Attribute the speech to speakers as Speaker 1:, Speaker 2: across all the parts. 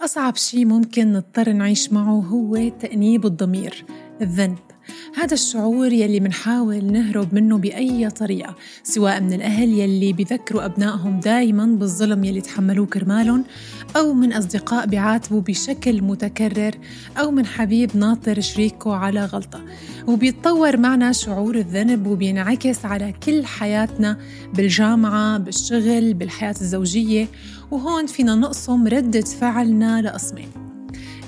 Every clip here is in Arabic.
Speaker 1: أصعب شي ممكن نضطر نعيش معه هو تأنيب الضمير الذنب. هذا الشعور يلي منحاول نهرب منه بأي طريقة سواء من الأهل يلي بذكروا أبنائهم دايما بالظلم يلي تحملوه كرمالهم أو من أصدقاء بيعاتبوا بشكل متكرر أو من حبيب ناطر شريكه على غلطة. وبيتطور معنا شعور الذنب وبينعكس على كل حياتنا بالجامعة بالشغل بالحياة الزوجية. وهون فينا نقسم ردة فعلنا لقسمين.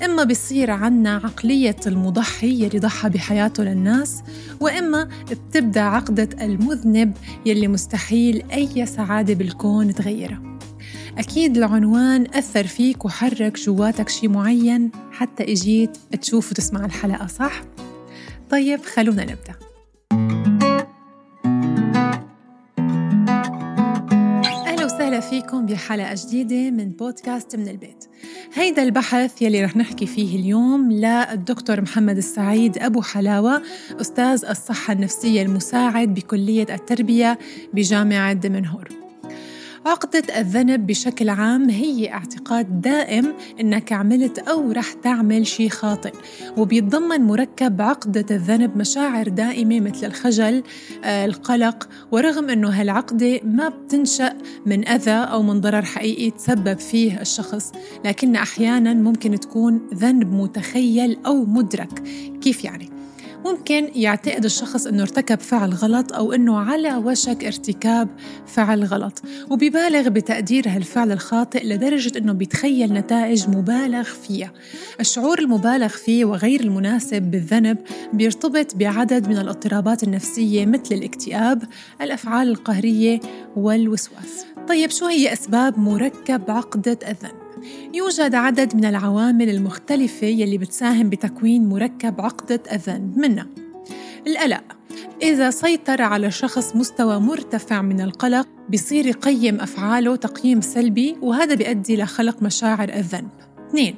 Speaker 1: إما بيصير عنا عقلية المضحي يلي ضحى بحياته للناس وإما بتبدأ عقدة المذنب يلي مستحيل أي سعادة بالكون تغيرها أكيد العنوان أثر فيك وحرك جواتك شي معين حتى إجيت تشوف وتسمع الحلقة صح؟ طيب خلونا نبدأ فيكم بحلقة جديدة من بودكاست من البيت. هيدا البحث يلي رح نحكي فيه اليوم للدكتور محمد السعيد أبو حلاوة أستاذ الصحة النفسية المساعد بكلية التربية بجامعة دمنهور. عقدة الذنب بشكل عام هي اعتقاد دائم إنك عملت أو رح تعمل شيء خاطئ. وبيتضمن مركب عقدة الذنب مشاعر دائمة مثل الخجل آه، القلق ورغم إنه هالعقدة ما بتنشأ من أذى أو من ضرر حقيقي تسبب فيه الشخص لكن أحيانا ممكن تكون ذنب متخيل أو مدرك. كيف يعني؟ ممكن يعتقد الشخص إنه ارتكب فعل غلط أو إنه على وشك ارتكاب فعل غلط وبيبالغ بتقدير هالفعل الخاطئ لدرجة إنه بيتخيل نتائج مبالغ فيها. الشعور المبالغ فيه وغير المناسب بالذنب بيرتبط بعدد من الاضطرابات النفسية مثل الاكتئاب الأفعال القهرية والوسواس. طيب شو هي أسباب مركب عقدة الذنب؟ يوجد عدد من العوامل المختلفة يلي بتساهم بتكوين مركب عقدة الذنب منها. القلق إذا سيطر على شخص مستوى مرتفع من القلق بصير يقيم أفعاله تقييم سلبي وهذا بيؤدي لخلق مشاعر الذنب اثنين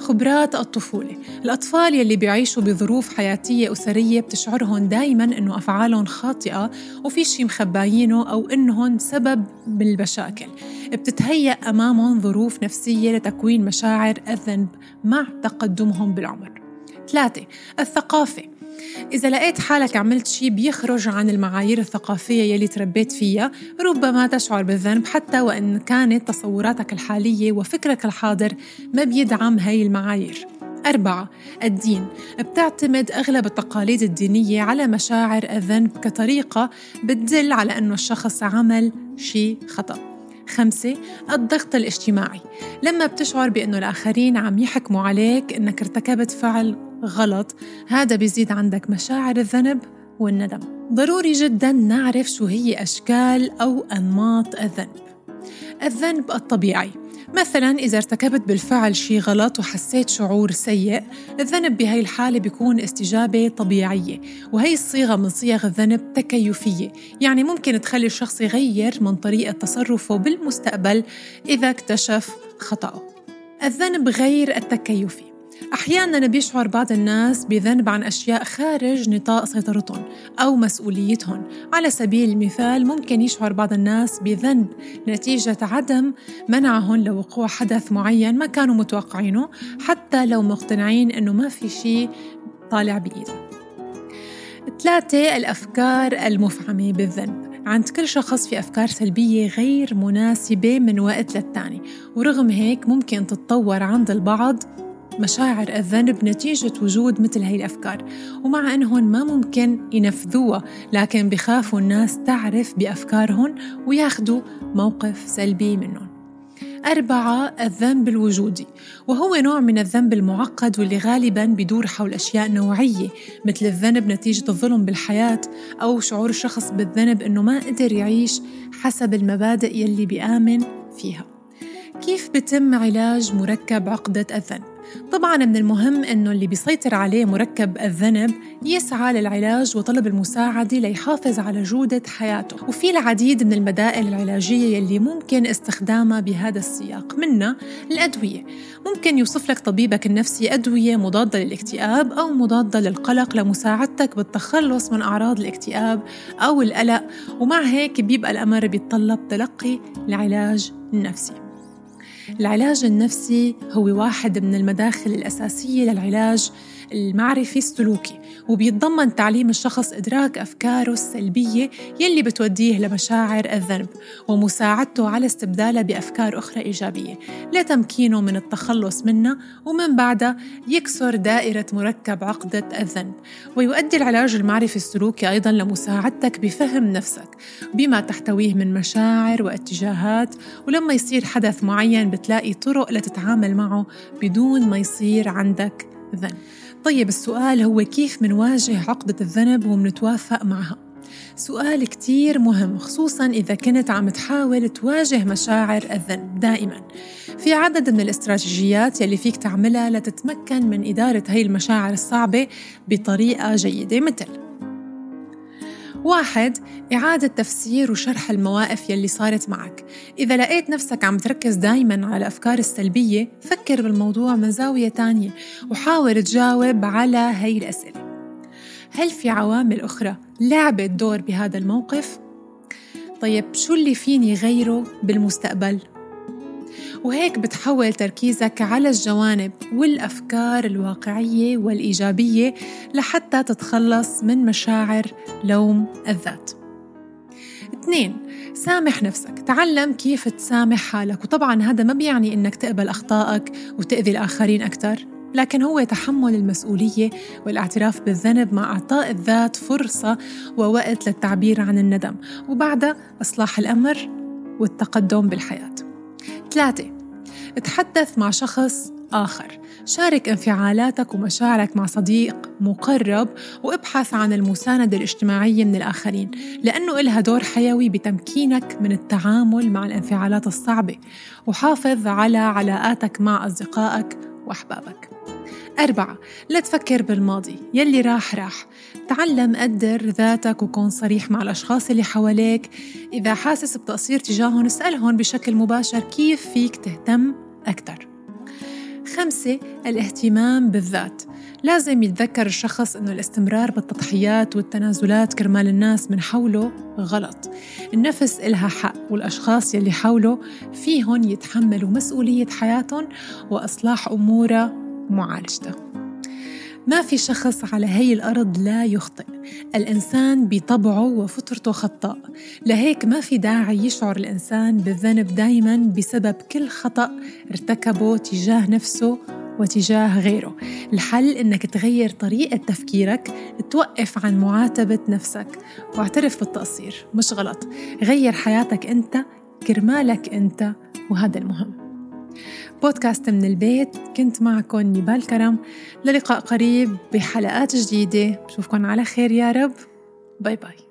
Speaker 1: خبرات الطفولة. الأطفال يلي بيعيشوا بظروف حياتية أسرية بتشعرهم دايما أنه أفعالهم خاطئة وفي شي مخبايينه أو أنهم سبب بالمشاكل. بتتهيأ أمامهم ظروف نفسية لتكوين مشاعر الذنب مع تقدمهم بالعمر. ثلاثة الثقافة. إذا لقيت حالك عملت شيء بيخرج عن المعايير الثقافية يلي تربيت فيها ربما تشعر بالذنب حتى وإن كانت تصوراتك الحالية وفكرك الحاضر ما بيدعم هاي المعايير. أربعة الدين. بتعتمد أغلب التقاليد الدينية على مشاعر الذنب كطريقة بتدل على أنه الشخص عمل شيء خطأ. خمسة الضغط الاجتماعي. لما بتشعر بأنه الآخرين عم يحكموا عليك أنك ارتكبت فعل غلط. هذا بيزيد عندك مشاعر الذنب والندم. ضروري جدا نعرف شو هي أشكال أو أنماط الذنب. الذنب الطبيعي. مثلا إذا ارتكبت بالفعل شيء غلط وحسيت شعور سيء الذنب بهي الحالة بيكون استجابة طبيعية وهي الصيغة من صيغ الذنب تكيفية. يعني ممكن تخلي الشخص يغير من طريقة تصرفه بالمستقبل إذا اكتشف خطأه. الذنب غير التكيفي. أحيانا بيشعر بعض الناس بذنب عن أشياء خارج نطاق سيطرتهم أو مسؤوليتهم. على سبيل المثال ممكن يشعر بعض الناس بذنب نتيجة عدم منعهم لوقوع حدث معين ما كانوا متوقعينه حتى لو مقتنعين أنه ما في شيء طالع بإيده. ثلاثة الأفكار المفعمة بالذنب. عند كل شخص في أفكار سلبية غير مناسبة من وقت للتاني. ورغم هيك ممكن تتطور عند البعض مشاعر الذنب نتيجة وجود مثل هاي الأفكار. ومع أنهم ما ممكن ينفذوها لكن بخافوا الناس تعرف بأفكارهم وياخدوا موقف سلبي منهم. أربعة الذنب الوجودي. وهو نوع من الذنب المعقد واللي غالبا بيدور حول أشياء نوعية مثل الذنب نتيجة الظلم بالحياة أو شعور الشخص بالذنب أنه ما قدر يعيش حسب المبادئ يلي بيآمن فيها. كيف بتم علاج مركب عقدة الذنب؟ طبعا من المهم إنه اللي بيسيطر عليه مركب الذنب يسعى للعلاج وطلب المساعدة ليحافظ على جودة حياته. وفي العديد من البدائل العلاجية يلي ممكن استخدامها بهذا السياق. منها الأدوية. ممكن يوصف لك طبيبك النفسي أدوية مضادة للاكتئاب أو مضادة للقلق لمساعدتك بالتخلص من أعراض الاكتئاب أو القلق. ومع هيك بيبقى الأمر بيتطلب تلقي العلاج النفسي. العلاج النفسي هو واحد من المداخل الأساسية للعلاج. المعرفي السلوكي وبيتضمن تعليم الشخص إدراك أفكاره السلبية يلي بتوديه لمشاعر الذنب ومساعدته على استبدالها بأفكار أخرى إيجابية لتمكينه من التخلص منها ومن بعدها يكسر دائرة مركب عقدة الذنب ويؤدي العلاج المعرفي السلوكي أيضا لمساعدتك بفهم نفسك بما تحتويه من مشاعر واتجاهات ولما يصير حدث معين بتلاقي طرق لتتعامل معه بدون ما يصير عندك ذنب طيب السؤال هو كيف منواجه عقدة الذنب ومنتوافق معها؟ سؤال كتير مهم خصوصا إذا كنت عم تحاول تواجه مشاعر الذنب دائما. في عدد من الاستراتيجيات يلي فيك تعملها لتتمكن من إدارة هاي المشاعر الصعبة بطريقة جيدة. مثل واحد إعادة تفسير وشرح المواقف يلي صارت معك إذا لقيت نفسك عم تركز دايما على الأفكار السلبية فكر بالموضوع من زاوية تانية وحاول تجاوب على هاي الأسئلة هل في عوامل أخرى لعبت دور بهذا الموقف؟ طيب شو اللي فيني غيره بالمستقبل؟ وهيك بتحول تركيزك على الجوانب والأفكار الواقعية والإيجابية لحتى تتخلص من مشاعر لوم الذات. اثنين سامح نفسك. تعلم كيف تسامح حالك. وطبعا هذا ما بيعني إنك تقبل أخطائك وتأذي الآخرين أكثر لكن هو تحمل المسؤولية والاعتراف بالذنب مع إعطاء الذات فرصة ووقت للتعبير عن الندم. وبعدها إصلاح الأمر والتقدم بالحياة. ثلاثة. تحدث مع شخص آخر. شارك انفعالاتك ومشاعرك مع صديق مقرب وابحث عن المساندة الاجتماعية من الآخرين لأنه إلها دور حيوي بتمكينك من التعامل مع الانفعالات الصعبة. وحافظ على علاقاتك مع أصدقائك وأحبابك. أربعة. لا تفكر بالماضي. يلي راح راح. تعلم قدر ذاتك وكون صريح مع الأشخاص اللي حواليك. إذا حاسس بتقصير تجاههم اسألهم بشكل مباشر كيف فيك تهتم أكثر خمسة الاهتمام بالذات. لازم يتذكر الشخص أنه الاستمرار بالتضحيات والتنازلات كرمال الناس من حوله غلط. النفس إلها حق والأشخاص يلي حوله فيهم يتحملوا مسؤولية حياتهم وإصلاح أمورها ومعالجته ما في شخص على هي الأرض لا يخطئ. الإنسان بطبعه وفطرته خطاء. لهيك ما في داعي يشعر الإنسان بالذنب دايما بسبب كل خطأ ارتكبه تجاه نفسه وتجاه غيره. الحل إنك تغير طريقة تفكيرك توقف عن معاتبة نفسك واعترف بالتقصير. مش غلط. غير حياتك أنت كرمالك أنت وهذا المهم. بودكاست من البيت كنت معكم نيبال كرم. للقاء قريب بحلقات جديدة. بشوفكم على خير يا رب. bye bye.